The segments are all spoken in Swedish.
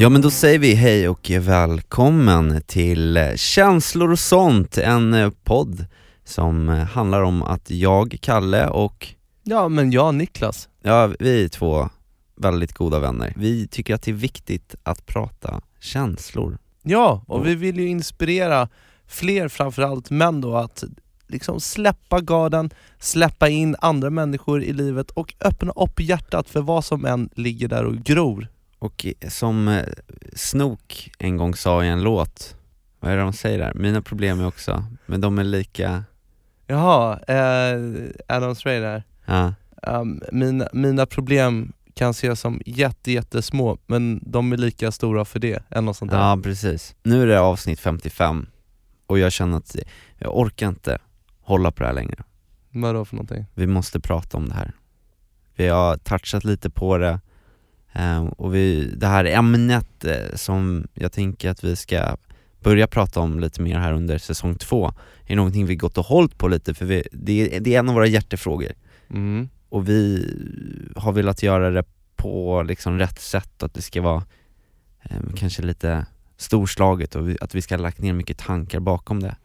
Ja men då säger vi hej och välkommen till Känslor och sånt, en eh, podd som eh, handlar om att jag, Kalle och Ja, men jag Niklas. ja, vi är två väldigt goda vänner. Vi tycker att det är viktigt att prata känslor. Ja, och vi vill ju inspirera fler, framförallt män då, att liksom släppa garden, släppa in andra människor i livet och öppna upp hjärtat för vad som än ligger där och gror. Och som eh, Snook en gång sa i en låt, vad är det de säger där? Mina problem är också, men de är lika, Jaha, eh, Adam Stray där. ja, Um, mina, mina problem kan ses som jätte, jättesmå, men de är lika stora för det, eller något sånt där. ja precis. Nu är det avsnitt 55 och jag känner att jag orkar inte hålla på det här längre. Vadå för någonting? vi måste prata om det här. Vi har touchat lite på det, och vi, det här ämnet eh, som jag tänker att vi ska börja prata om lite mer här under säsong två, är någonting vi gått och hållit på lite, för vi, det, är, det är en av våra hjärtefrågor, Mm. och vi har velat göra det på liksom rätt sätt, att det ska vara eh, kanske lite storslaget och vi, att vi ska ha lagt ner mycket tankar bakom det.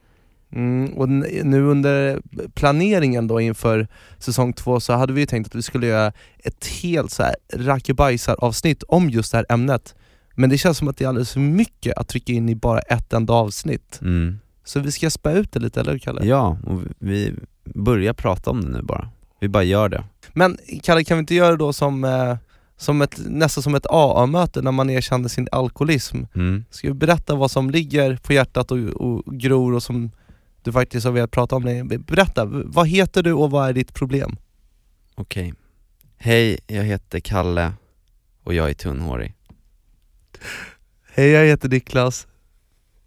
Mm, och nu under planeringen då inför säsong två så hade vi tänkt att vi skulle göra ett helt så här rackabajsar avsnitt om just det här ämnet. Men det känns som att det är alldeles för mycket att trycka in i bara ett enda avsnitt. Mm. Så vi ska spä ut det lite, eller hur Kalle? Ja, och vi börjar prata om det nu bara. Vi bara gör det. Men Kalle, kan vi inte göra det då som, eh, som ett, nästan som ett AA-möte när man erkänner sin alkoholism? Mm. Ska vi berätta vad som ligger på hjärtat och, och gror och som du faktiskt har velat prata om länge? Berätta, vad heter du och vad är ditt problem? Okej. Hej, jag heter Kalle och jag är tunnhårig. Hej, jag heter Niklas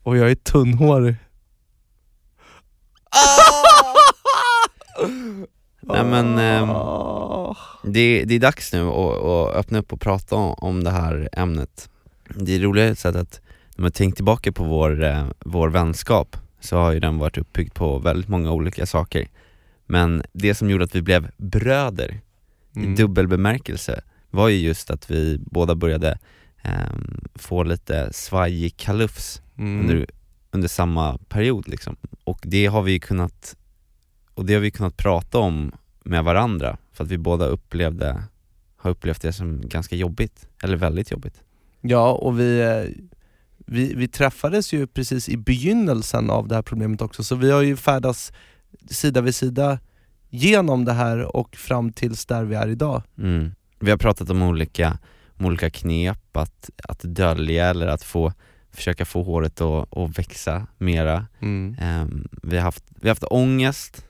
och jag är tunnhårig. Nej men, Ah. det, det är dags nu att, att öppna upp och prata om, om det här ämnet. Det är roligt sätt att, när man tänker tillbaka på vår, eh, vår vänskap, så har ju den varit uppbyggd på väldigt många olika saker. Men det som gjorde att vi blev bröder Mm. i dubbel bemärkelse var ju just att vi båda började ehm, få lite svajig kalufs Mm. under, under samma period liksom. Och det har vi kunnat, och det har vi kunnat prata om med varandra, för att vi båda upplevde, har upplevt det som ganska jobbigt, eller väldigt jobbigt. Ja, och vi, eh, vi, vi träffades ju precis i begynnelsen av det här problemet också, så vi har ju färdats sida vid sida genom det här och fram tills där vi är idag. Mm. Vi har pratat om olika, om olika knep att, att dölja eller att få, försöka få håret att, att växa mera. Ehm, vi, har haft, vi har haft ångest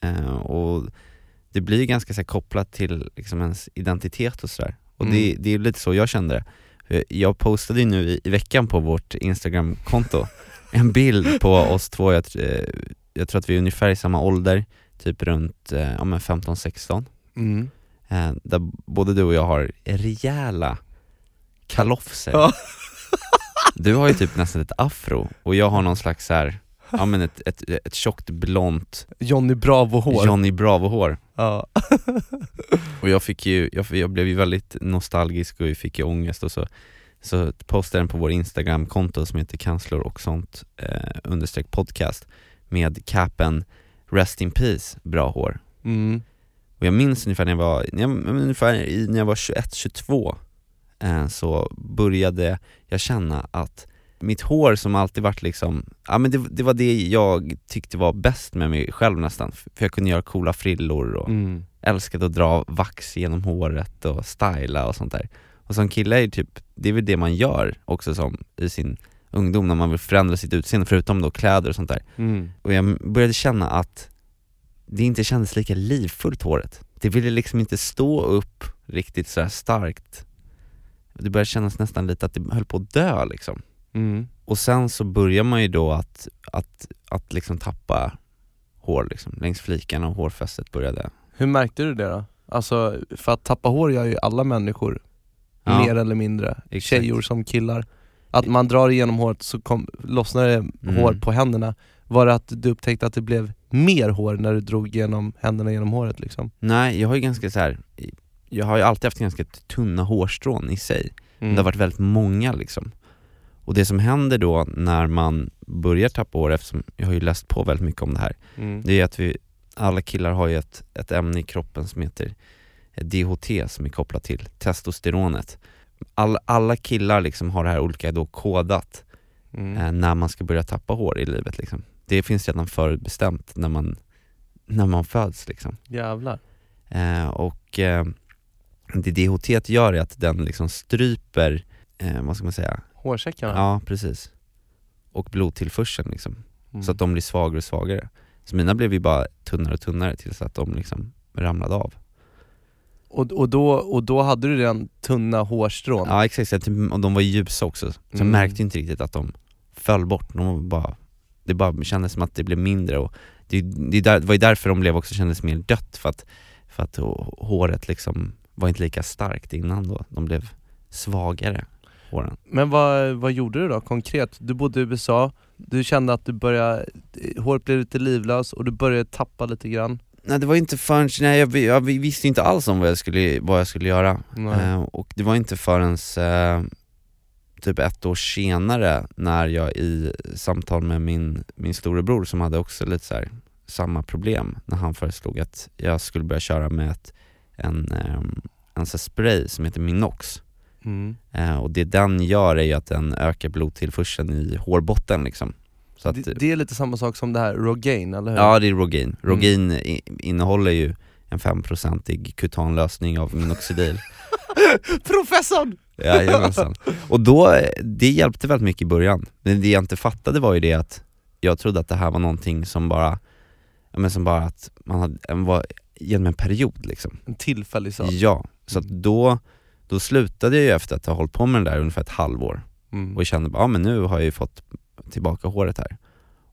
eh, och det blir ganska så kopplat till liksom, ens identitet och sådär. Och det, Mm. det är lite så jag kände det. För Jag postade ju nu i, i veckan på vårt instagramkonto en bild på oss två, jag, eh, jag tror att vi är ungefär i samma ålder, typ runt eh, ja, men 15-16 Mm. eh, där både du och jag har rejäla kalofser. Ja. Du har ju typ nästan ett afro och jag har någon slags så här, ja men ett, ett, ett tjockt blont Johnny Bravo-hår. Johnny Bravo-hår. Ja. Och jag fick ju, jag, jag blev ju väldigt nostalgisk och jag fick ju ångest och så, så postade den på vår instagramkonto som heter kanslor och sånt eh, understreck podcast med capen Rest in peace, bra hår. Mm. Och jag minns ungefär när jag var, när jag, ungefär när jag var 21-22 eh, så började jag känna att mitt hår som alltid varit liksom, ja men det, det var det jag tyckte var bäst med mig själv nästan, för jag kunde göra coola frillor och Mm. älskade att dra vax genom håret och styla och sånt där. Och som kille är typ, det är väl det man gör också som i sin ungdom när man vill förändra sitt utseende, förutom då kläder och sånt där. Mm. Och jag började känna att det inte kändes lika livfullt håret. Det ville liksom inte stå upp riktigt så starkt. Det började kännas nästan lite att det höll på att dö liksom. Mm. Och sen så börjar man ju då att, att, att liksom tappa hår liksom, längs flikarna och hårfästet började Hur märkte du det då? Alltså, för att tappa hår gör ju alla människor, Ja. mer eller mindre. Exakt. Tjejor som killar. Att man drar igenom håret så kom, lossnar det Mm. hår på händerna. Var det att du upptäckte att det blev mer hår när du drog igenom händerna genom håret liksom? Nej, jag har ju ganska så här. jag har ju alltid haft ganska tunna hårstrån i sig. Mm. Det har varit väldigt många liksom. Och det som händer då när man börjar tappa hår, eftersom jag har ju läst på väldigt mycket om det här, Mm. det är att vi, alla killar har ju ett, ett ämne i kroppen som heter DHT som är kopplat till testosteronet. All, alla killar liksom har det här olika då kodat Mm. eh, när man ska börja tappa hår i livet liksom. Det finns redan förutbestämt när man, när man föds liksom. Jävlar. Eh, och eh, det DHT gör är att den liksom stryper, eh, vad ska man säga, Hårsäckarna? ja precis, och blodtillförseln liksom, Mm. så att de blir svagare och svagare. Så mina blev ju bara tunnare och tunnare tills att de liksom ramlade av. och, och, då, och då hade du redan tunna hårstrån? Ja exakt, att- och de var ljusa också, så jag Mm. märkte inte riktigt att de föll bort, de bara, det bara kändes som att det blev mindre och det, det, där, det var ju därför de blev också kändes mer dött, för att, för att hå- håret liksom var inte lika starkt innan då, de blev svagare, håren. Men vad, vad gjorde du då konkret? Du bodde i USA, du kände att du började, håret blev lite livlöst och du började tappa lite grann Nej det var inte förrän, nej jag, jag visste inte alls om vad jag skulle, vad jag skulle göra. Eh, och det var inte förrän eh, typ ett år senare när jag i samtal med min, min storebror som hade också lite så här, samma problem, när han föreslog att jag skulle börja köra med ett, en, eh, en spray som heter Minox. Mm. Eh, och det den gör är ju att den ökar blodtillförseln i hårbotten liksom. Så att, det, det är lite samma sak som det här Rogaine, eller hur? Ja det är Rogaine. Rogaine i, innehåller ju en 5% kutanlösning av minoxidil. Professorn! Jajamensan. Och då, det hjälpte väldigt mycket i början. Men det jag inte fattade var ju det att jag trodde att det här var någonting som bara, men som bara att man hade, en- var genom en period liksom. En tillfällig sak Ja, så att då, då slutade jag ju efter att ha hållit på med det där ungefär ett halvår mm. och jag kände bara, ja men nu har jag ju fått tillbaka håret här.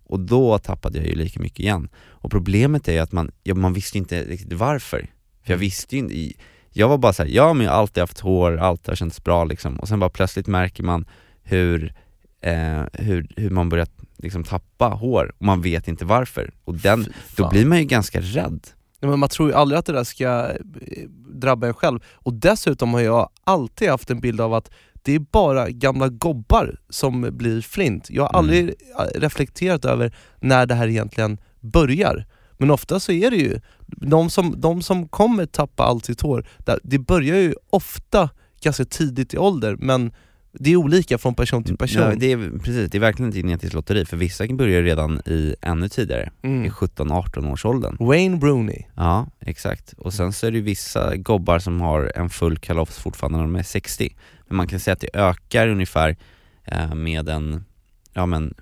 Och då tappade jag ju lika mycket igen. Och problemet är ju att man, ja, man visste inte riktigt varför. För jag visste ju inte, jag var bara såhär, ja men jag har alltid haft hår, alltid har känts bra liksom. Och sen bara plötsligt märker man hur, eh, hur, hur man börjar liksom tappa hår, och man vet inte varför. Och den, då blir man ju ganska rädd. Ja, men man tror ju aldrig att det där ska eh, drabba en själv. Och dessutom har jag alltid haft en bild av att det är bara gamla gobbar som blir flint. Jag har Mm. aldrig eh, reflekterat över när det här egentligen börjar. Men ofta så är det ju, de som, de som kommer tappa allt sitt hår, det börjar ju ofta ganska tidigt i ålder, men det är olika från person till person. Ja, det är, precis, det är verkligen ett genetiskt lotteri, för vissa börjar redan i ännu tidigare, i mm. 17-18 års åldern. Wayne Rooney. Ja, exakt. Och sen så är det vissa gobbar som har en full kalofs fortfarande när de är 60. Men man kan säga att det ökar ungefär eh, med en, ja men,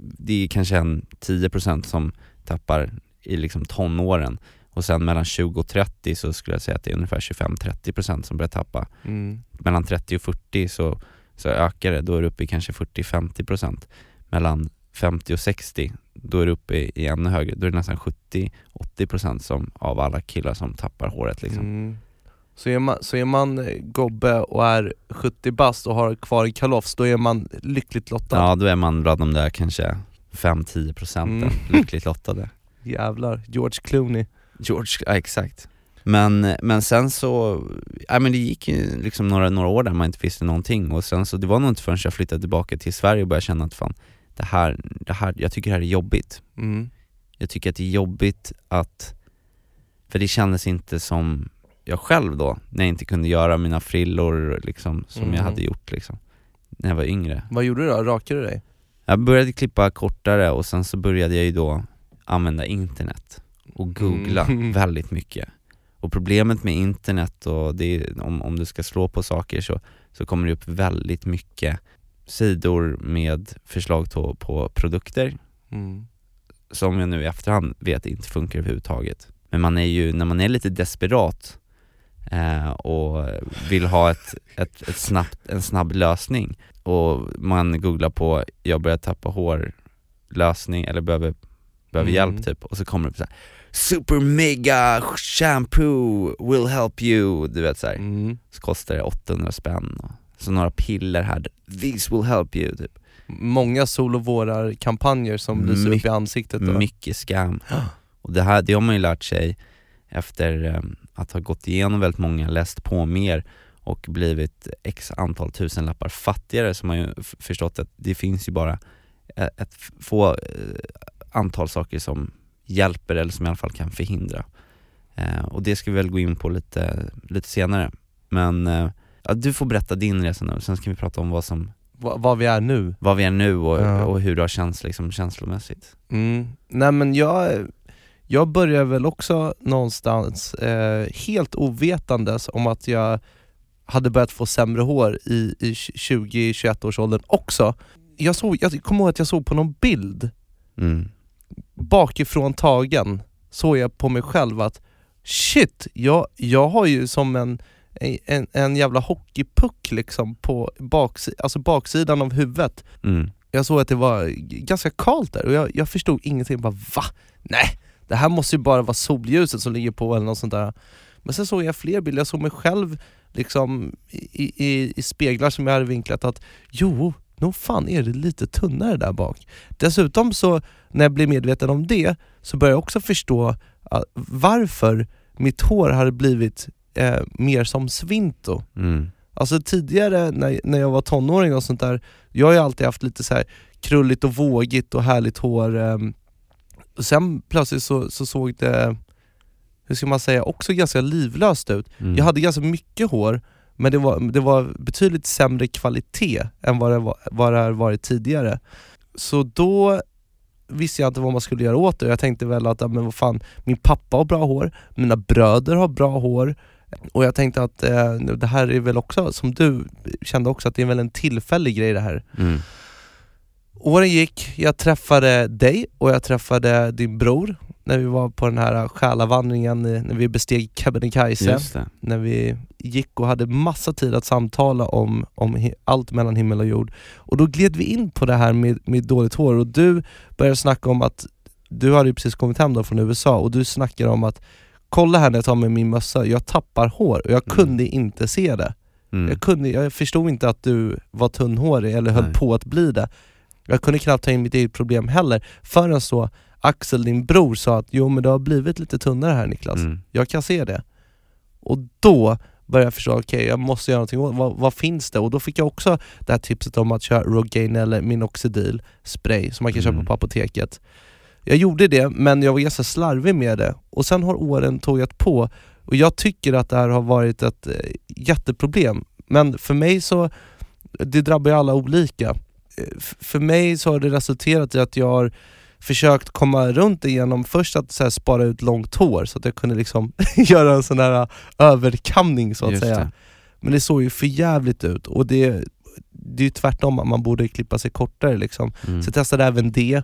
det är kanske en 10% som tappar i liksom tonåren. Och sen mellan 20 och 30 så skulle jag säga att det är ungefär 25-30% som börjar tappa. Mm. Mellan 30 och 40 så, så ökar det, då är det uppe i kanske 40-50%. Mellan 50 och 60, då är det uppe i, ännu högre, då är det nästan 70-80% som, av alla killar som tappar håret liksom. Mm. Så, är man, så är man eh, gobbe och är 70 bast och har kvar en kalofs, då är man lyckligt lottad. Ja, då är man bland de där kanske 5-10 procenten Mm. lyckligt lottade. Jävlar, George Clooney. George, ja exakt. Men, men sen så, ja men det gick ju liksom några, några år där man inte visste någonting och sen så, det var nog inte förrän jag flyttade tillbaka till Sverige och började känna att fan, det här, det här, jag tycker det här är jobbigt. Mm. Jag tycker att det är jobbigt att, för det kändes inte som jag själv då, när jag inte kunde göra mina frillor liksom, som Mm. jag hade gjort liksom, när jag var yngre. Vad gjorde du då? Rakade du dig? Jag började klippa kortare och sen så började jag ju då använda internet och googla Mm. väldigt mycket. Och problemet med internet och det är, om, om du ska slå på saker så, så kommer det upp väldigt mycket sidor med förslag på, på produkter Mm. som jag nu i efterhand vet inte funkar överhuvudtaget. Men man är ju, när man är lite desperat eh, och vill ha ett, ett, ett snabbt, en snabb lösning och man googlar på 'jag börjar tappa hår' lösning eller behöver, behöver Mm. hjälp typ och så kommer det upp så här Super mega shampoo will help you, du vet så här. Mm. Så kostar det 800 spänn så några piller här, these will help you typ. Många sol och vårar-kampanjer som lyser upp i ansiktet då. Mycket scam. Och det här, det har man ju lärt sig efter eh, att ha gått igenom väldigt många, läst på mer och blivit x antal tusenlappar fattigare så har man ju förstått att det finns ju bara eh, ett få eh, antal saker som hjälper eller som i alla fall kan förhindra. Eh, och det ska vi väl gå in på lite, lite senare. Men eh, ja, du får berätta din resa nu, sen ska vi prata om vad som Va- vad vi är nu. vad vi är nu och, Ja. och hur det har känts liksom känslomässigt. Mm. Nej men jag, jag börjar väl också någonstans eh, helt ovetandes om att jag hade börjat få sämre hår i, i 20-21 års åldern också. Jag, såg, jag kommer ihåg att jag såg på någon bild, Mm. Bakifrån tagen, såg jag på mig själv att shit, jag, jag har ju som en, en, en jävla hockeypuck liksom på baksi, alltså baksidan av huvudet. Mm. Jag såg att det var ganska kallt där och jag, jag förstod ingenting, jag bara va? Nej, det här måste ju bara vara solljuset som ligger på eller något sånt där. Men sen såg jag fler bilder, jag såg mig själv liksom i, i, i speglar som jag hade vinklat att jo, nog fan är det lite tunnare där bak. Dessutom så, när jag blev medveten om det, så började jag också förstå varför mitt hår hade blivit eh, mer som svinto. Mm. Alltså tidigare när, när jag var tonåring och sånt där, jag har ju alltid haft lite så här krulligt och vågigt och härligt hår. ehm. Och sen plötsligt så, så såg det, hur ska man säga, också ganska livlöst ut. Mm. Jag hade ganska mycket hår, men det var, det var betydligt sämre kvalitet än vad det, var, vad det har varit tidigare. Så då visste jag inte vad man skulle göra åt det. Jag tänkte väl att, men vad fan, min pappa har bra hår, mina bröder har bra hår, och jag tänkte att eh, det här är väl också, som du kände också, att det är väl en tillfällig grej det här. Mm. Åren gick, jag träffade dig och jag träffade din bror när vi var på den här själavandringen, när vi besteg Kebnekaise. När vi gick och hade massa tid att samtala om, om allt mellan himmel och jord. Och då gled vi in på det här med, med dåligt hår och du började snacka om att, du hade ju precis kommit hem då från USA och du snackade om att kolla här när jag tar med min mössa, jag tappar hår och jag Mm. kunde inte se det. Mm. Jag, kunde, jag förstod inte att du var tunnhårig eller höll Nej. på att bli det. Jag kunde knappt ta in mitt eget problem heller förrän så Axel, din bror, sa att jo men du har blivit lite tunnare här Niklas, Mm. jag kan se det. Och då började jag förstå, okej jag måste göra någonting åt vad, vad finns det? Och då fick jag också det här tipset om att köra Rogaine eller Minoxidil spray som man kan Mm. köpa på apoteket. Jag gjorde det, men jag var ganska slarvig med det. Och sen har åren tågat på och jag tycker att det här har varit ett eh, jätteproblem. Men för mig så, det drabbar ju alla olika. Eh, f- För mig så har det resulterat i att jag har försökt komma runt det genom först att så här, spara ut långt hår så att jag kunde liksom göra en sån här överkamning så att Just säga. det. Men det såg ju för jävligt ut och det, det är ju tvärtom, att man borde klippa sig kortare liksom. Mm. Så jag testade även det.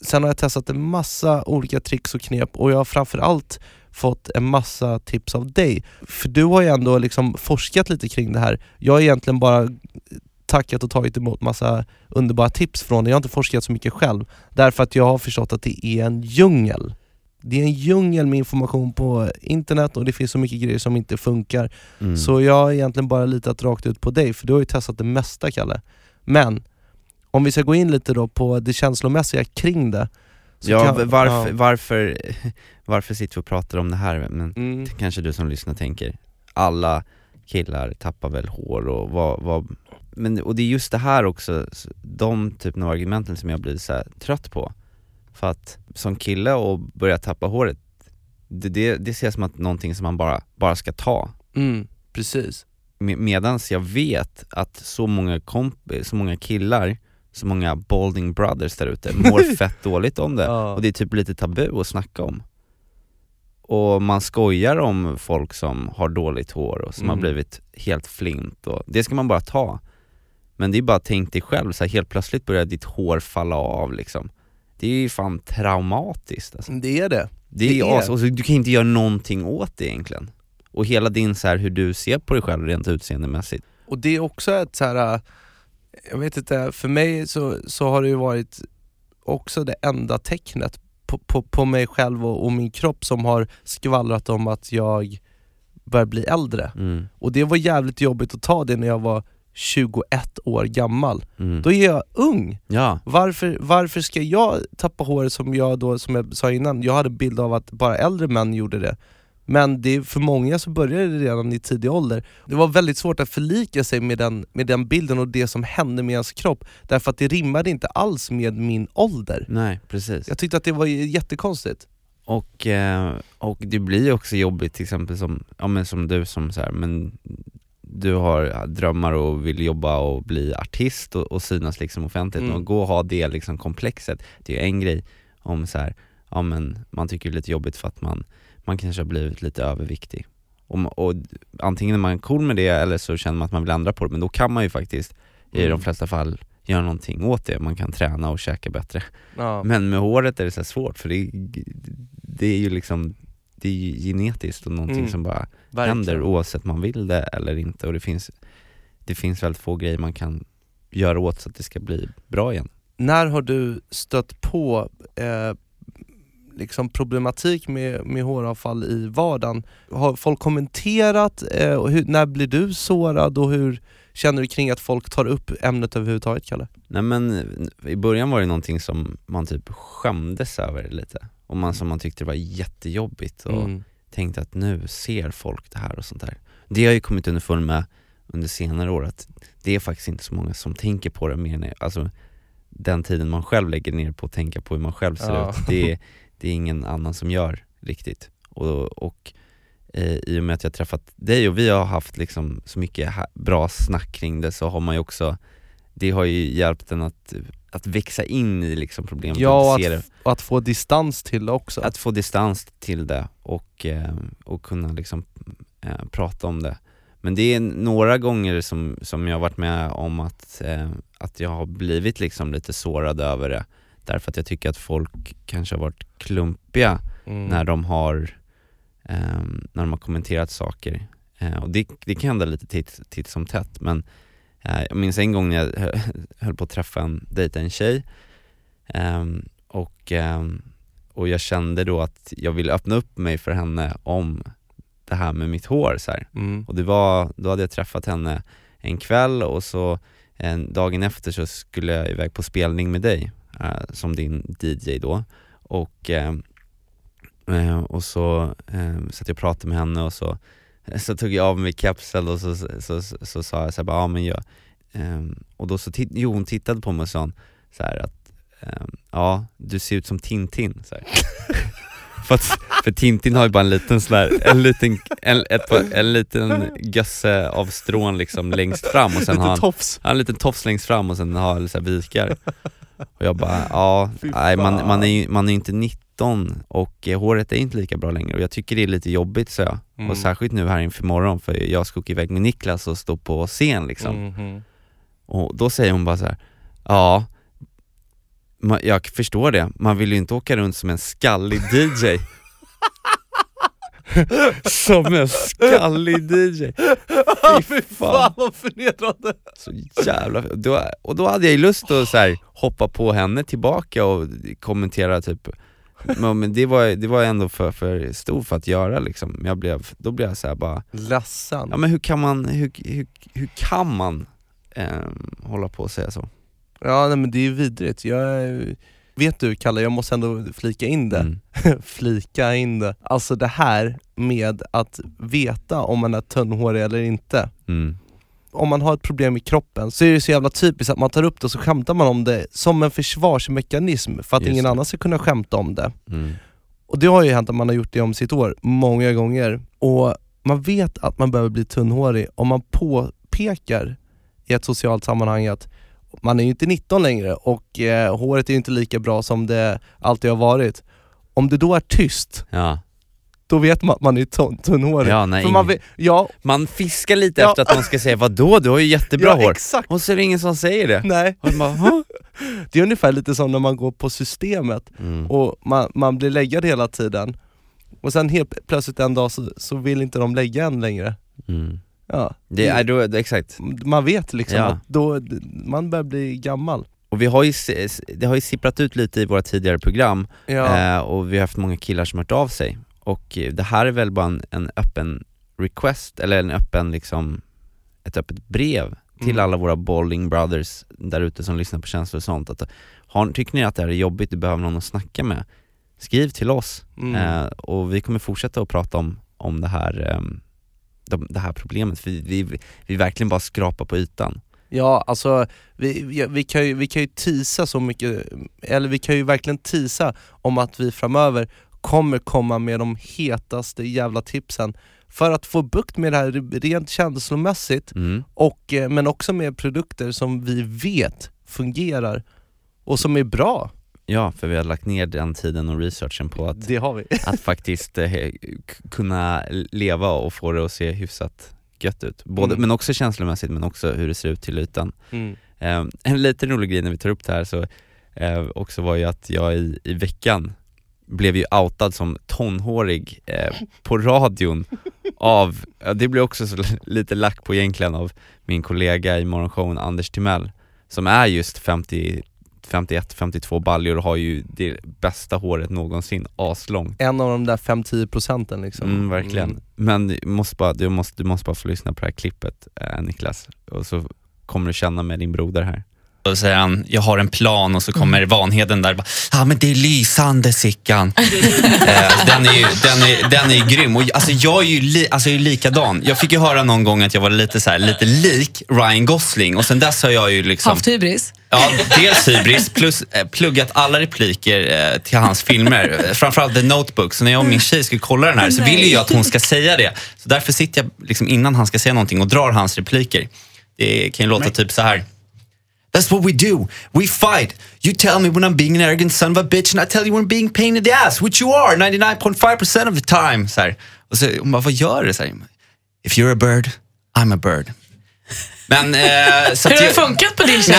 Sen har jag testat en massa olika tricks och knep och jag har framförallt fått en massa tips av dig. För du har ju ändå liksom forskat lite kring det här. Jag har egentligen bara tackat och tagit emot massa underbara tips från dig. Jag har inte forskat så mycket själv. Därför att jag har förstått att det är en djungel. Det är en djungel med information på internet och det finns så mycket grejer som inte funkar. Mm. Så jag har egentligen bara litat rakt ut på dig, för du har ju testat det mesta Kalle. Men, om vi ska gå in lite då på det känslomässiga kring det. Ja, kan- varför, ja. varför, varför sitter vi och pratar om det här? Men Mm. kanske du som lyssnar tänker, alla killar tappar väl hår och vad, vad men, och det är just det här också, de typen av argumenten som jag blir så trött på. För att som kille och börja tappa håret, det, det, det ses som att någonting som man bara, bara ska ta. Mm, precis. Med, medans jag vet att så många komp- så många killar, så många balding brothers där ute mår fett dåligt om det. Ja. Och det är typ lite tabu att snacka om. Och man skojar om folk som har dåligt hår och som Mm. har blivit helt flint och det ska man bara ta. Men det är bara tänk dig själv, så här, helt plötsligt börjar ditt hår falla av liksom. det är ju fan traumatiskt alltså. Det är det. Det är, Det är- as- och så du kan inte göra någonting åt det egentligen. Och hela din så här, hur du ser på dig själv rent utseendemässigt. Och det är också ett så här. äh, jag vet inte, för mig så, så har det ju varit också det enda tecknet på, på, på mig själv och, och min kropp som har skvallrat om att jag börjar bli äldre. Mm, Och det var jävligt jobbigt att ta det när jag var 21 år gammal. mm. Då är jag ung. Ja, Varför, varför ska jag tappa håret som jag då, som jag sa innan, jag hade en bild av att bara äldre män gjorde det. Men det, för många så började det redan i tidig ålder. Det var väldigt svårt att förlika sig med den, med den bilden och det som hände med ens kropp, därför att det rimmade inte alls med min ålder. nej precis. Jag tyckte att det var jättekonstigt. Och, eh, och det blir också jobbigt till exempel som, ja, men som du som så här, men du har drömmar och vill jobba och bli artist och, och synas liksom offentligt Mm. och gå och ha det liksom komplexet. Det är ju en grej om så här, ja men man tycker det är lite jobbigt för att man, man kanske har blivit lite överviktig. Och, och antingen är man cool med det eller så känner man att man vill ändra på det, men då kan man ju faktiskt i Mm. de flesta fall göra någonting åt det, man kan träna och käka bättre. Ja. Men med håret är det så svårt för det är, det är ju liksom det är ju genetiskt och någonting Mm, som bara Verkligen. händer oavsett man vill det eller inte och det finns, det finns väldigt få grejer man kan göra åt så att det ska bli bra igen. När har du stött på eh, liksom problematik med, med håravfall i vardagen? Har folk kommenterat? Eh, och hur, när blir du sårad och hur känner du kring att folk tar upp ämnet överhuvudtaget Kalle? Nej men i början var det någonting som man typ skämdes över lite och man, som man tyckte var jättejobbigt och Mm. Tänkte att nu ser folk det här och sånt där. Det har jag ju kommit underfund med under senare år att det är faktiskt inte så många som tänker på det mer än, alltså den tiden man själv lägger ner på att tänka på hur man själv ser Ja. ut, det är, det är ingen annan som gör riktigt. Och, och eh, i och med att jag träffat dig och vi har haft liksom så mycket bra snack kring det så har man ju också, det har ju hjälpt en att, att växa in i liksom problemet Ja, och att, och att få distans till det också. att få distans till det och, eh, och kunna liksom eh, prata om det. Men det är några gånger som, som jag har varit med om att, eh, att jag har blivit liksom lite sårad över det. Därför att jag tycker att folk kanske har varit klumpiga Mm. när de har eh, när de har kommenterat saker. Eh, och det, det kan hända lite titt, titt som tätt men jag minns en gång när jag hö- höll på att träffa en, dejta en tjej ehm, och, ehm, och jag kände då att jag ville öppna upp mig för henne om det här med mitt hår så. Mm. Och det var, då hade jag träffat henne en kväll och så en, dagen efter så skulle jag iväg på spelning med dig eh, som din DJ då och, eh, eh, och så eh, satt jag och pratade med henne och så, så tog jag av mig kapseln och så, så, så, så, så sa jag så här, bara, ja men jag eh, och då så titt, jo, hon tittade på mig och sa så här att eh, ja, du ser ut som Tintin. Så för, att, för Tintin har ju bara en liten sån där, en liten, en, ett, en liten gösse av strån liksom längst fram och sen har Lite han tofs. han har en liten tofs längst fram och sen har han så här vikar Och jag bara, ja, nej, man, man, är ju, man är ju inte 19 och eh, håret är inte lika bra längre. Och jag tycker det är lite jobbigt så jag. Mm. Och särskilt nu här inför morgon för jag ska åka iväg med Niklas och stå på scen liksom. Mhm. Och då säger hon bara så här, ja ma- jag förstår det, man vill ju inte åka runt som en skallig DJ Som en skallig DJ Fy fan. vad förnedrande! Så jävla då, Och då hade jag ju lust att så här, hoppa på henne tillbaka och kommentera typ men, det var, det var ändå för, för stor för att göra liksom, jag blev, då blev jag så här bara, Ledsen. ja men hur kan man, hur, hur, hur kan man ehm, hålla på och säga så? Ja nej, men det är ju vidrigt. Jag, är- vet du Kalle, jag måste ändå flika in det. Mm. flika in det. Alltså det här med att veta om man är tunnhårig eller inte. Mm. Om man har ett problem i kroppen så är det så jävla typiskt att man tar upp det och så skämtar man om det som en försvarsmekanism för att Just ingen det. annan ska kunna skämta om det. Mm. Och det har ju hänt att man har gjort det om sitt år många gånger. Och man vet att man behöver bli tunnhårig om man påpekar i ett socialt sammanhang att man är ju inte 19 längre och eh, håret är ju inte lika bra som det alltid har varit. Om det då är tyst, Ja, då vet man att man är ton, tunnhårig. Ja, nej, För man, ja, Man fiskar lite Ja. efter att någon ska säga vadå du har ju jättebra ja hår, exakt. och så är det ingen som säger det. Nej. Bara? Det är ungefär lite som när man går på systemet mm. och man, man blir läggad hela tiden och sen helt plötsligt en dag så, så vill inte de lägga en längre. Mm. Ja. Det är då, exakt. Man vet liksom Ja. att då, man börjar bli gammal. Och vi har ju, det har ju sipprat ut lite i våra tidigare program, Ja. eh, och vi har haft många killar som hört av sig. Och eh, det här är väl bara en, en öppen request, eller en öppen liksom, ett öppet brev till Mm. alla våra bowling brothers där ute som lyssnar på känslor och sånt. Att, har, tycker ni att det här är jobbigt, du behöver någon att snacka med, skriv till oss. Mm. Eh, och vi kommer fortsätta att prata om, om det, här, ehm, de, det här problemet, för vi, vi, vi verkligen bara skrapar på ytan. Ja, alltså vi, vi, vi, kan ju, vi kan ju tisa så mycket, eller vi kan ju verkligen tisa om att vi framöver kommer komma med de hetaste jävla tipsen för att få bukt med det här rent känslomässigt, Mm. och, eh, men också med produkter som vi vet fungerar och som är bra. Ja, för vi har lagt ner den tiden och researchen på att att faktiskt eh, kunna leva och få det att se hyfsat gött ut. Både, Mm. Men också känslomässigt, men också hur det ser ut till ytan. Mm. Eh, en liten rolig grej när vi tar upp det här så eh, också var ju att jag i, i veckan blev ju outad som tonhårig eh, på radion av, det blev också så lite lack på egentligen av min kollega i morgonshowen Anders Timell som är just 50 51-52 baljor och har ju det bästa håret någonsin, aslångt. En av de där 5-10 procenten liksom. Mm, verkligen. Mm. Men du måste, bara, du, måste, du måste bara få lyssna på det här klippet eh, Niklas, och så kommer du känna med din broder här. Då säger han, jag har en plan och så kommer Vanheden där. Ja men det är lysande Sickan. eh, den, är ju, den, är, den är ju grym. Och, alltså, jag är ju li, alltså, jag är likadan. Jag fick ju höra någon gång att jag var lite, så här, lite lik Ryan Gosling och sen dess har jag ju liksom... Haft hybris. Ja, dels hybris plus eh, pluggat alla repliker eh, till hans filmer. Eh, Framförallt The Notebook. Så när jag och min tjej ska kolla den här så vill ju jag att hon ska säga det. Så därför sitter jag liksom innan han ska säga någonting och drar hans repliker. Det kan ju låta typ så här. That's what we do. We fight. You tell me when I'm being an arrogant son of a bitch and I tell you when I'm being pain in the ass, which you are 99.5% of the time. Så här. Och så hon bara, vad gör du? Så här, If you're a bird, I'm a bird. Men, eh, så Hur har det funkat på din tjej?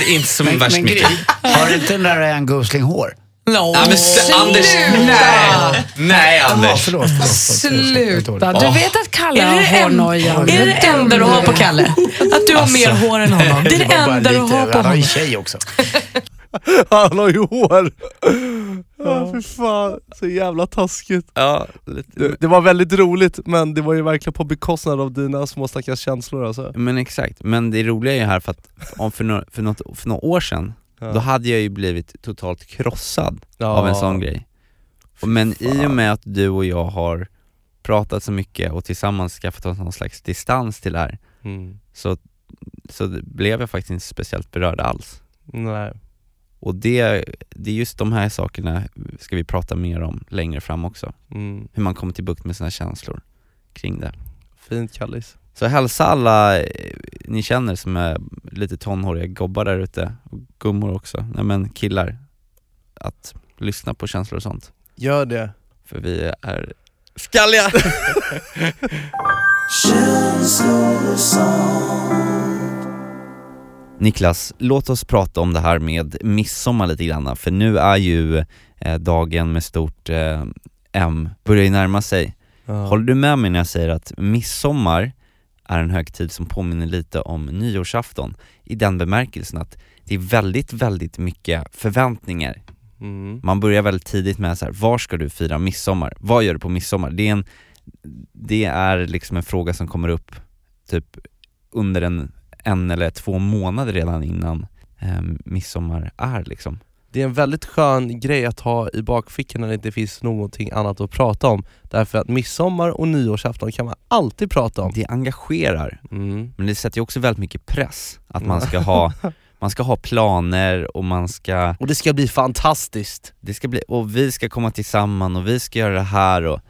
Nej, inte som Men, värst men mycket. har inte den där Ryan Gosling hår? No. Ja, men Anders, nej, nej Anders. förlåt, förlåt, förlåt. Sluta. Du vet att Kalle har hårnoja. är det det enda du har på Kalle? Att du har mer hår än honom? Det är det enda du har på Han har ju honom. tjej också. Han har ju hår! Ja, för fan, så jävla taskigt. Ja, lite. Det, det var väldigt roligt men det var ju verkligen på bekostnad av dina små stackars känslor alltså. Men exakt, men det roliga är ju här för att om för, några, för, något, för några år sedan, Ja. då hade jag ju blivit totalt krossad Ja. av en sån grej. Men i och med att du och jag har pratat så mycket och tillsammans skaffat oss någon slags distans till det här, Mm. så, så blev jag faktiskt inte speciellt berörd alls. Nej. Och det, det är just de här sakerna ska vi prata mer om längre fram också. Mm. Hur man kommer till bukt med sina känslor kring det. Fint Kallis. Så hälsa alla eh, ni känner som är lite tonhåriga gobbar där ute, och gummor också, nej men killar, att lyssna på känslor och sånt. Gör det. För vi är skalliga! Niklas, låt oss prata om det här med midsommar lite grann, för nu är ju eh, dagen med stort eh, M, börjar ju närma sig. Ja. Håller du med mig när jag säger att midsommar är en högtid som påminner lite om nyårsafton i den bemärkelsen att det är väldigt, väldigt mycket förväntningar. Mm. Man börjar väldigt tidigt med så här, var ska du fira midsommar? Vad gör du på midsommar? Det är, en, det är liksom en fråga som kommer upp typ under en, en eller två månader redan innan eh, midsommar är liksom. Det är en väldigt skön grej att ha i bakfickan när det inte finns någonting annat att prata om. Därför att midsommar och nyårsafton kan man alltid prata om. Det engagerar, Mm. men det sätter ju också väldigt mycket press att man ska ha, man ska ha planer och man ska Och det ska bli fantastiskt. det ska bli, och vi ska komma tillsammans och vi ska göra det här och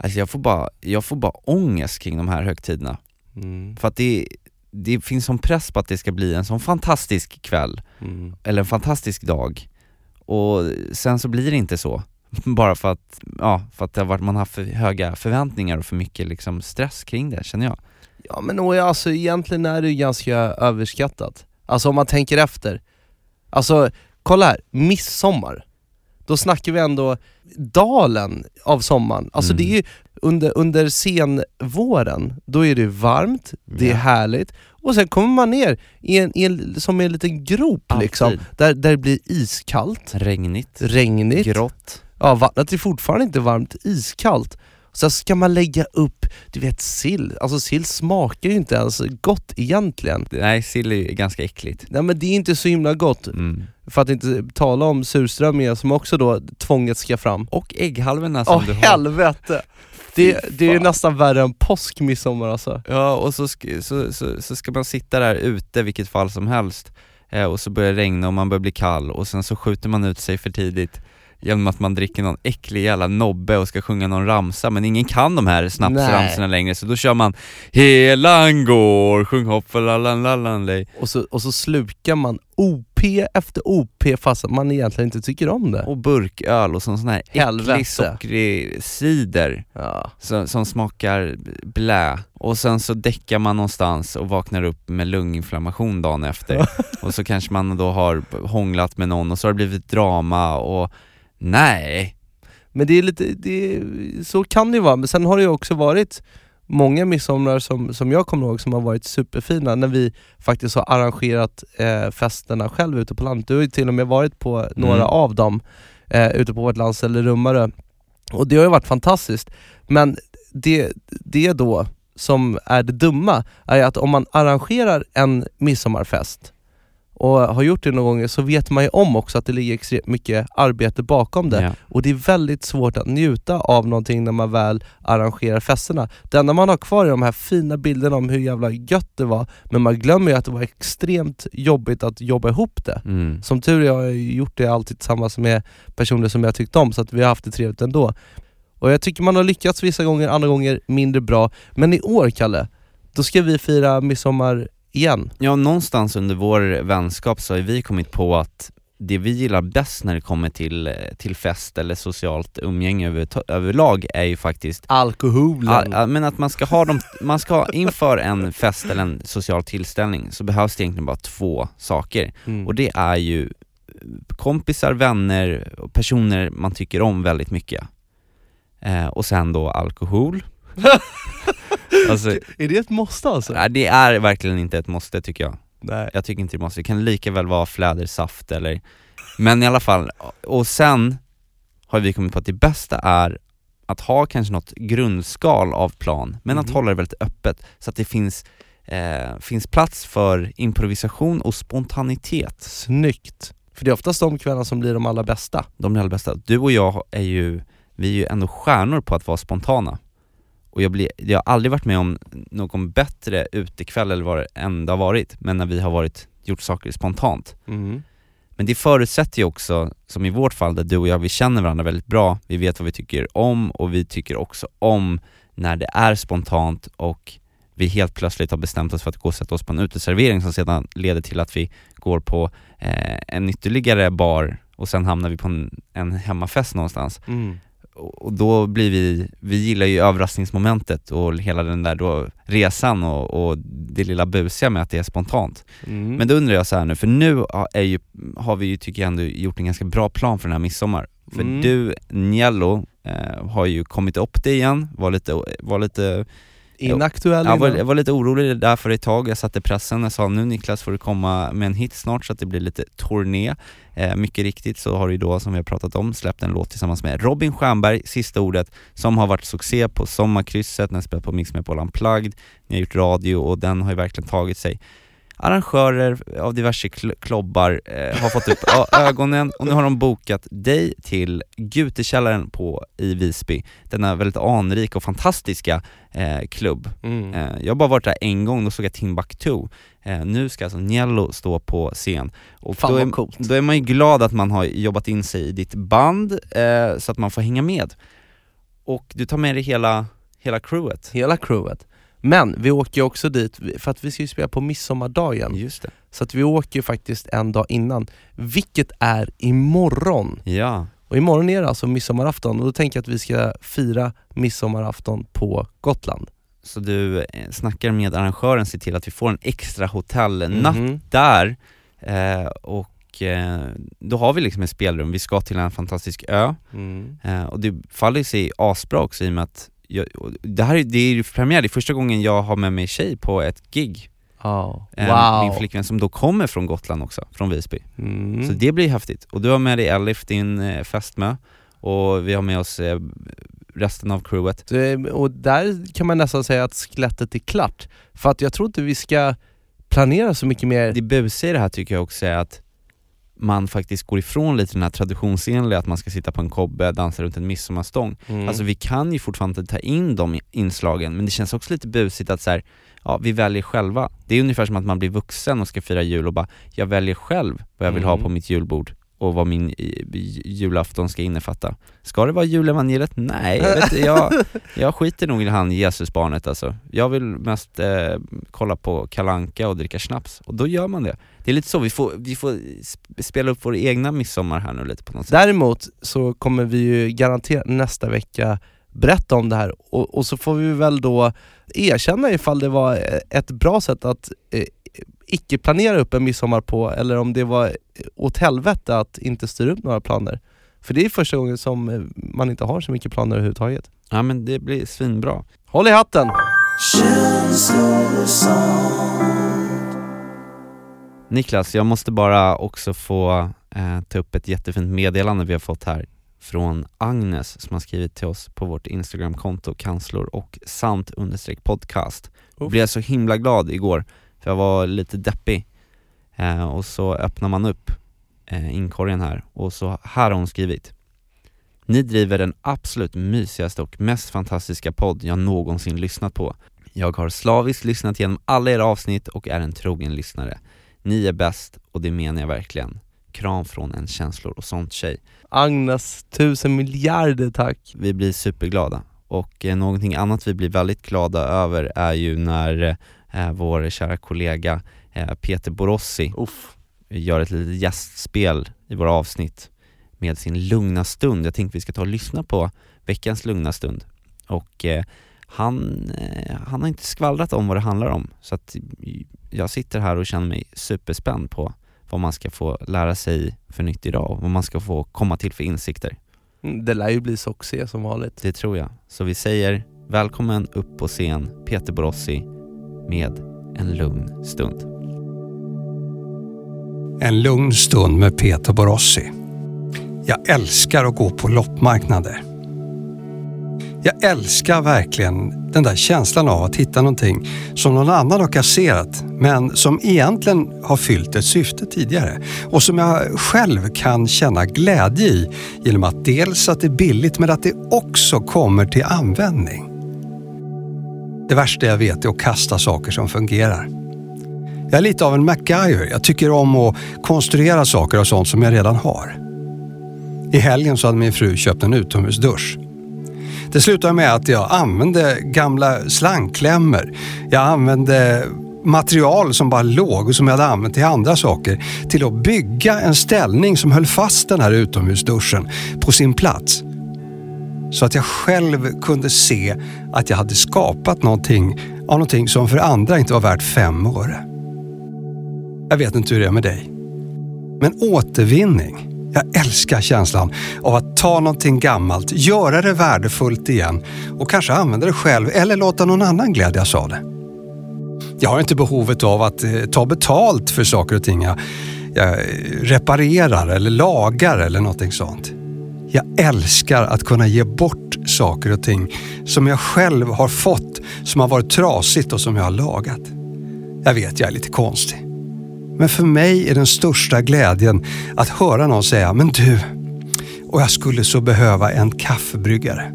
Alltså jag får bara, jag får bara ångest kring de här högtiderna. Mm. För att det, det finns sån press på att det ska bli en sån fantastisk kväll, Mm. eller en fantastisk dag. Och sen så blir det inte så. Bara för att, ja, för att det har varit, man har haft för höga förväntningar och för mycket liksom stress kring det känner jag. Ja men och alltså egentligen är det ju ganska överskattat. Alltså om man tänker efter. Alltså kolla här, midsommar. Då snackar vi ändå dalen av sommaren. Alltså Mm. det är ju under, under senvåren, då är det varmt, det är Ja. härligt, och sen kommer man ner i en, i en, som en liten grop Alltid. liksom, där, där det blir iskallt, Regnigt, regnigt, grått. ja, vattnet är fortfarande inte varmt, iskallt. Sen ska man lägga upp, du vet sill, alltså sill smakar ju inte ens gott egentligen. Nej, sill är ganska äckligt. Nej men det är inte så himla gott, Mm. för att inte tala om surströmmingen som också då tvånget ska fram. Och ägghalvorna som Åh du har. helvete! Det, det är nästan värre än påsk, midsommar alltså. Ja, och så så, så, så ska man sitta där ute vilket fall som helst eh, och så börjar det regna och man börjar bli kall och sen så skjuter man ut sig för tidigt genom att man dricker någon äcklig jävla nobbe och ska sjunga någon ramsa men ingen kan de här snapsramsorna längre så då kör man Helan går, sjung hopp för lalan Och så, och så slukar man OP efter OP fast man egentligen inte tycker om det. och burköl och sån sån här äcklig sockrig cider Ja. som, som smakar blä och sen så däckar man någonstans och vaknar upp med lunginflammation dagen efter och så kanske man då har hånglat med någon och så har det blivit drama och nej, Men det är lite, det är, så kan det ju vara, men sen har det ju också varit många midsommar som, som jag kommer ihåg som har varit superfina när vi faktiskt har arrangerat eh, festerna själv ute på landet. Du har ju till och med varit på några Mm. av dem eh, ute på vårt landställe Rummarö. Och det har ju varit fantastiskt. Men det, det då som är det dumma är att om man arrangerar en midsommarfest och har gjort det några gånger så vet man ju om också att det ligger extremt mycket arbete bakom det. Ja. Och det är väldigt svårt att njuta av någonting när man väl arrangerar festerna. Det enda man har kvar är de här fina bilderna om hur jävla gött det var, men man glömmer ju att det var extremt jobbigt att jobba ihop det. Mm. Som tur är har jag gjort det alltid tillsammans med personer som jag tyckt om, så att vi har haft det trevligt ändå. Och jag tycker man har lyckats vissa gånger, andra gånger mindre bra. Men i år, Kalle, då ska vi fira midsommar igen. Ja, någonstans under vår vänskap så har vi kommit på att det vi gillar bäst när det kommer till, till fest eller socialt umgänge över, överlag är ju faktiskt Alkoholen. Ja, men att man ska ha dem, man ska ha inför en fest eller en social tillställning så behövs det egentligen bara två saker Mm. och det är ju kompisar, vänner och personer man tycker om väldigt mycket. Eh, och sen då alkohol. alltså, är det ett måste alltså? nej, det är verkligen inte ett måste tycker jag. Nej. Jag tycker inte det måste, det kan lika väl vara flädersaft eller, men i alla fall, och sen har vi kommit på att det bästa är att ha kanske något grundskal av plan, men att Mhm. hålla det väldigt öppet så att det finns, eh, finns plats för improvisation och spontanitet. Snyggt. För det är oftast de kvällarna som blir de allra bästa. De är allra bästa. Du och jag är ju, vi är ju ändå stjärnor på att vara spontana. Och jag, blir, jag har aldrig varit med om någon bättre utekväll eller vad det än har varit, men när vi har varit, gjort saker spontant. Men det förutsätter ju också, som i vårt fall där du och jag, vi känner varandra väldigt bra, vi vet vad vi tycker om och vi tycker också om när det är spontant och vi helt plötsligt har bestämt oss för att gå och sätta oss på en uteservering som sedan leder till att vi går på eh, en ytterligare bar och sen hamnar vi på en, en hemmafest någonstans. Mm. Och då blir vi, vi gillar ju överraskningsmomentet och hela den där då resan och, och det lilla busiga med att det är spontant. Mm. Men då undrar jag så här nu, för nu är ju, har vi ju, tycker jag ändå, gjort en ganska bra plan för den här midsommar. För Mm. du, Niello, eh, har ju kommit upp det igen, var lite, var lite Inaktuell jag var, jag var lite orolig där för ett tag, jag satte pressen, jag sa nu Niklas får du komma med en hit snart så att det blir lite turné. Eh, mycket riktigt så har du då, som vi har pratat om, släppt en låt tillsammans med Robin Stjernberg, Sista Ordet, som har varit succé på Sommarkrysset, när jag spelat på Mix med Paul Unplugged, ni har gjort radio och den har ju verkligen tagit sig. Arrangörer av diverse kl- klobbar eh, har fått upp ögonen och nu har de bokat dig till Gutekällaren på, i Visby, denna väldigt anrika och fantastiska eh, klubb. Mm. Eh, jag har bara varit där en gång, då såg jag Timbuktu. Eh, nu ska alltså Niello stå på scen. Och Fan då, vad är, coolt. då är man ju glad att man har jobbat in sig i ditt band, eh, så att man får hänga med. Och du tar med dig hela, hela crewet. Hela crewet. Men vi åker ju också dit, för att vi ska ju spela på midsommardagen. Just det. Så att vi åker ju faktiskt en dag innan, vilket är imorgon. Ja. Och imorgon är det alltså midsommarafton och då tänker jag att vi ska fira midsommarafton på Gotland. Så du eh, snackar med arrangören, se till att vi får en extra hotellnatt Mhm. där eh, och eh, då har vi liksom ett spelrum, vi ska till en fantastisk ö Mm. eh, och det faller sig asbra också i och med att jag, det här är, det är premiär, det är första gången jag har med mig tjej på ett gig Ja. Eh, Wow. Min flickvän som då kommer från Gotland också, från Visby Mm. Så det blir häftigt, och du har med dig Elif, din eh, fästmö och vi har med oss eh, resten av crewet Och där kan man nästan säga att skelettet är klart. För att jag tror inte vi ska planera så mycket mer. Det busiga i det här tycker jag också är att man faktiskt går ifrån lite den här traditionsenliga att man ska sitta på en kobbe, dansa runt en midsommarstång. Mm. Alltså vi kan ju fortfarande ta in de inslagen, men det känns också lite busigt att så här, ja vi väljer själva. Det är ungefär som att man blir vuxen och ska fira jul och bara, jag väljer själv vad jag vill ha Mm. på mitt julbord och vad min julafton ska innefatta. Ska det vara julevangeliet? Nej, jag, vet, jag, jag skiter nog i han Jesusbarnet alltså. Jag vill mest eh, kolla på Kalanka och dricka snaps, och då gör man det. Det är lite så, vi får, vi får sp- spela upp vår egna midsommar här nu lite på något sätt. Däremot så kommer vi ju garanterat nästa vecka berätta om det här och, och så får vi väl då erkänna ifall det var eh, ett bra sätt att eh, icke planera upp en midsommar på eller om det var åt helvete att inte styra upp några planer. För det är första gången som eh, man inte har så mycket planer överhuvudtaget. Ja men det blir svinbra. Håll i hatten! Niklas, jag måste bara också få eh, ta upp ett jättefint meddelande vi har fått här från Agnes som har skrivit till oss på vårt Instagramkonto kanslor och sant understreck podcast. Jag blev så himla glad igår jag var lite deppig eh, och så öppnar man upp eh, inkorgen här och så här har hon skrivit Ni driver den absolut mysigaste och mest fantastiska podd jag någonsin lyssnat på. Jag har slaviskt lyssnat igenom alla era avsnitt och är en trogen lyssnare. Ni är bäst och det menar jag verkligen. Kram från en känslor och sånt tjej. Agnes, tusen miljarder tack! Vi blir superglada. Och eh, någonting annat vi blir väldigt glada över är ju när eh, vår kära kollega eh, Peter Borossi gör ett litet gästspel i våra avsnitt med sin lugna stund. Jag tänkte vi ska ta och lyssna på veckans lugna stund. Och eh, han, eh, han har inte skvallrat om vad det handlar om, så att jag sitter här och känner mig superspänd på vad man ska få lära sig för nytt idag och vad man ska få komma till för insikter. Mm, Det lär ju bli succé som vanligt. Det tror jag. Så vi säger välkommen upp på scen Peter Borossi med en lugn stund. En lugn stund med Peter Borossi. Jag älskar att gå på loppmarknader. Jag älskar verkligen den där känslan av att hitta någonting som någon annan har kasserat men som egentligen har fyllt ett syfte tidigare och som jag själv kan känna glädje i genom att dels att det är billigt men att det också kommer till användning. Det värsta jag vet är att kasta saker som fungerar. Jag är lite av en MacGyver. Jag tycker om att konstruera saker och sånt som jag redan har. I helgen så hade min fru köpt en utomhusdusch. Det slutade med att jag använde gamla slangklämmor. Jag använde material som bara låg och som jag hade använt till andra saker till att bygga en ställning som höll fast den här utomhusduschen på sin plats. Så att jag själv kunde se att jag hade skapat någonting av någonting som för andra inte var värt fem öre. Jag vet inte hur det är med dig. Men återvinning. Jag älskar känslan av att ta någonting gammalt, göra det värdefullt igen och kanske använda det själv eller låta någon annan glädjas av det. Jag har inte behovet av att eh, ta betalt för saker och ting jag, jag reparerar eller lagar eller någonting sånt. Jag älskar att kunna ge bort saker och ting som jag själv har fått, som har varit trasigt och som jag har lagat. Jag vet, jag är lite konstig. Men för mig är den största glädjen att höra någon säga, men du, och jag skulle så behöva en kaffebryggare.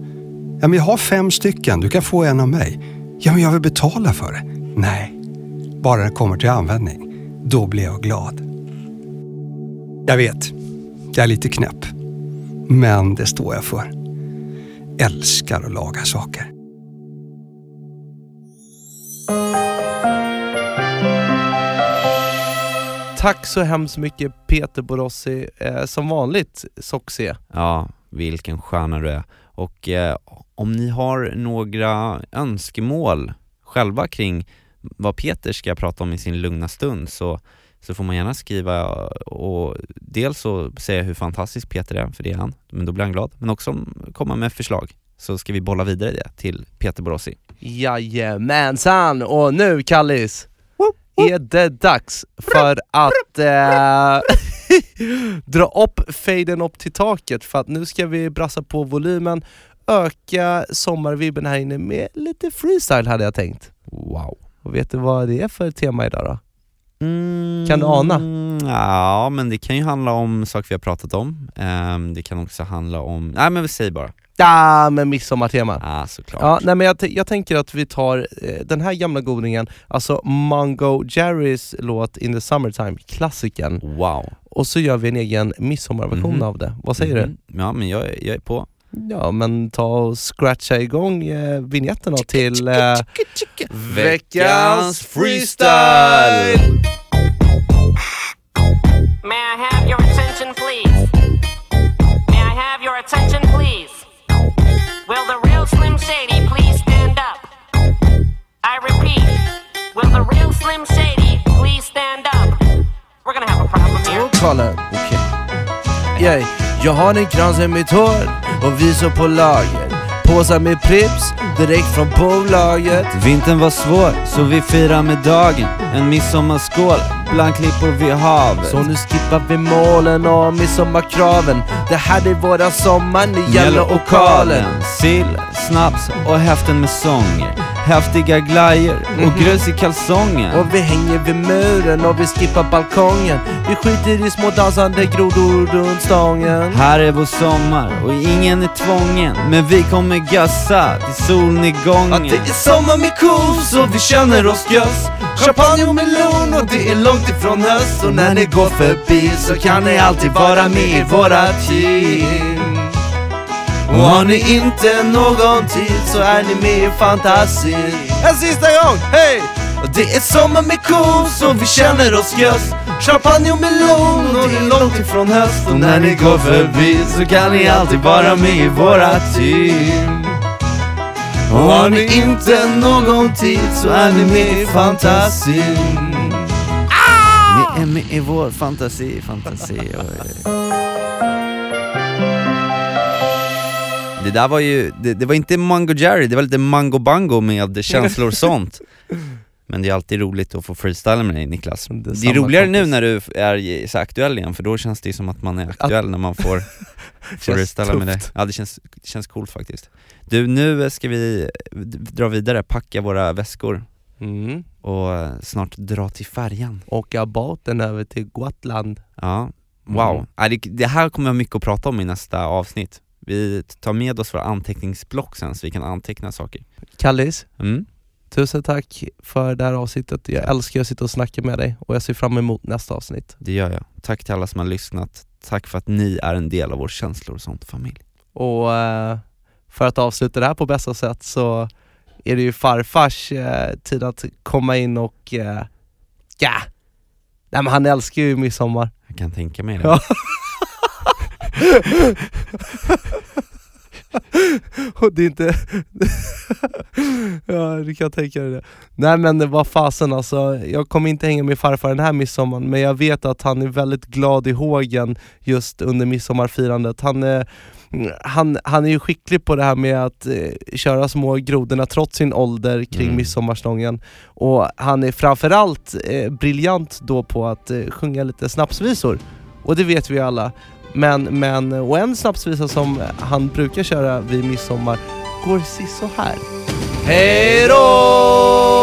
Ja, men jag har fem stycken, du kan få en av mig. Ja, men jag vill betala för det. Nej, bara det kommer till användning. Då blir jag glad. Jag vet, jag är lite knäpp. Men det står jag för. Älskar att laga saker. tack så hemskt mycket Peter Borossi, eh, som vanligt Soxie. Ja, vilken stjärna du är. Och eh, om ni har några önskemål själva kring vad Peter ska prata om i sin lugna stund så, så får man gärna skriva och dels så säga hur fantastisk Peter är, för det är han, men då blir han glad, men också komma med förslag så ska vi bolla vidare det till Peter Borossi. Jajamensan! Och nu Kallis, är det dags för att eh, dra upp faden upp till taket för att nu ska vi brassa på volymen, öka sommarvibben här inne med lite freestyle hade jag tänkt. Wow. Och vet du vad det är för tema idag då? Kan du ana? Mm, Ja, men det kan ju handla om saker vi har pratat om. Ehm, det kan också handla om, nej men vi säger bara. Ja, men midsommartema. Ja, såklart. Ja, nej, men jag, jag tänker att vi tar eh, den här gamla godingen, alltså Mongo Jerrys låt In the Summertime, klassikern. Wow. Och så gör vi en egen midsommarversion Mhm. av det. Vad säger Mhm. Ja, men jag, jag är på. Ja, men ta och scratcha igång eh, vignetten då till eh, veckans freestyle! May I have your attention, please? May I have your attention, please? Will the real Slim Shady please stand up? I repeat, will the real Slim Shady please stand up? We're gonna have a problem here. Okej. Yeah. Jag har en krans i mitt hår och vi så på lager. Påsar med Prips direkt från bolaget. Vintern var svår, så vi firar med dagen. En midsommarskål bland klippor vid havet. Så nu skippar vi målen och midsommarkraven. Det här är våran sommar, nu gäller okalen. Sill, snaps och häften med sånger. Häftiga glajjor och grus i kalsonger. Och vi hänger vid muren och vi skippar balkongen. Vi skiter i små dansande grodor runt stången. Här är vår sommar och ingen är tvången. Men vi kommer gassa till solnedgången. Att det är sommar med kos och vi känner oss göss. Champagne och melon och det är långt ifrån höst. Och när ni går förbi så kan ni alltid vara med i våra team. Och har ni inte någon tid så är ni med i fantasi. En sista gång, hej! Och det är sommar med kos och vi känner oss göss. Champagne och melon och det är långt ifrån höst. Och när ni går förbi så kan ni alltid vara med i våra team. Och har ni inte någon tid så är ni med i fantasin. Ni är med i vår fantasi, fantasi. oj. Det där var ju, det, det var inte Mango Jerry, det var lite Mango Bango med känslor och sånt. Men det är alltid roligt att få freestyla med dig Niklas. Det är samma roligare nu kompis. när du är så aktuell igen, för då känns det ju som att man är aktuell när man får, får freestyla med dig. Ja det känns, det känns coolt faktiskt. Du, nu ska vi dra vidare, packa våra väskor Mm. och snart dra till färjan. Åka båten över till Gotland. Ja, wow. Mm. Det, det här kommer jag mycket att prata om i nästa avsnitt. Vi tar med oss våra anteckningsblock sen så vi kan anteckna saker. Kallis, Mm. tusen tack för det här avsnittet. Jag älskar att sitta och snacka med dig och jag ser fram emot nästa avsnitt. Det gör jag. Tack till alla som har lyssnat. Tack för att ni är en del av vår känslor och sånt familj. Och eh, för att avsluta det här på bästa sätt så är det ju farfars eh, tid att komma in och eh, ja, nej men han älskar ju midsommar. Jag kan tänka mig det. Ja. och det är inte... ja, du kan tänka dig det. Nej men vad fasen alltså, jag kommer inte hänga med farfar den här midsommaren men jag vet att han är väldigt glad i hågen just under midsommarfirandet. Han är, han, han är ju skicklig på det här med att eh, köra små grodorna trots sin ålder kring Mm. midsommarstången. Och han är framförallt eh, briljant då på att eh, sjunga lite snapsvisor. Och det vet vi alla. Men, men, och en snapsvisa som han brukar köra vid midsommar går så här. Hej då!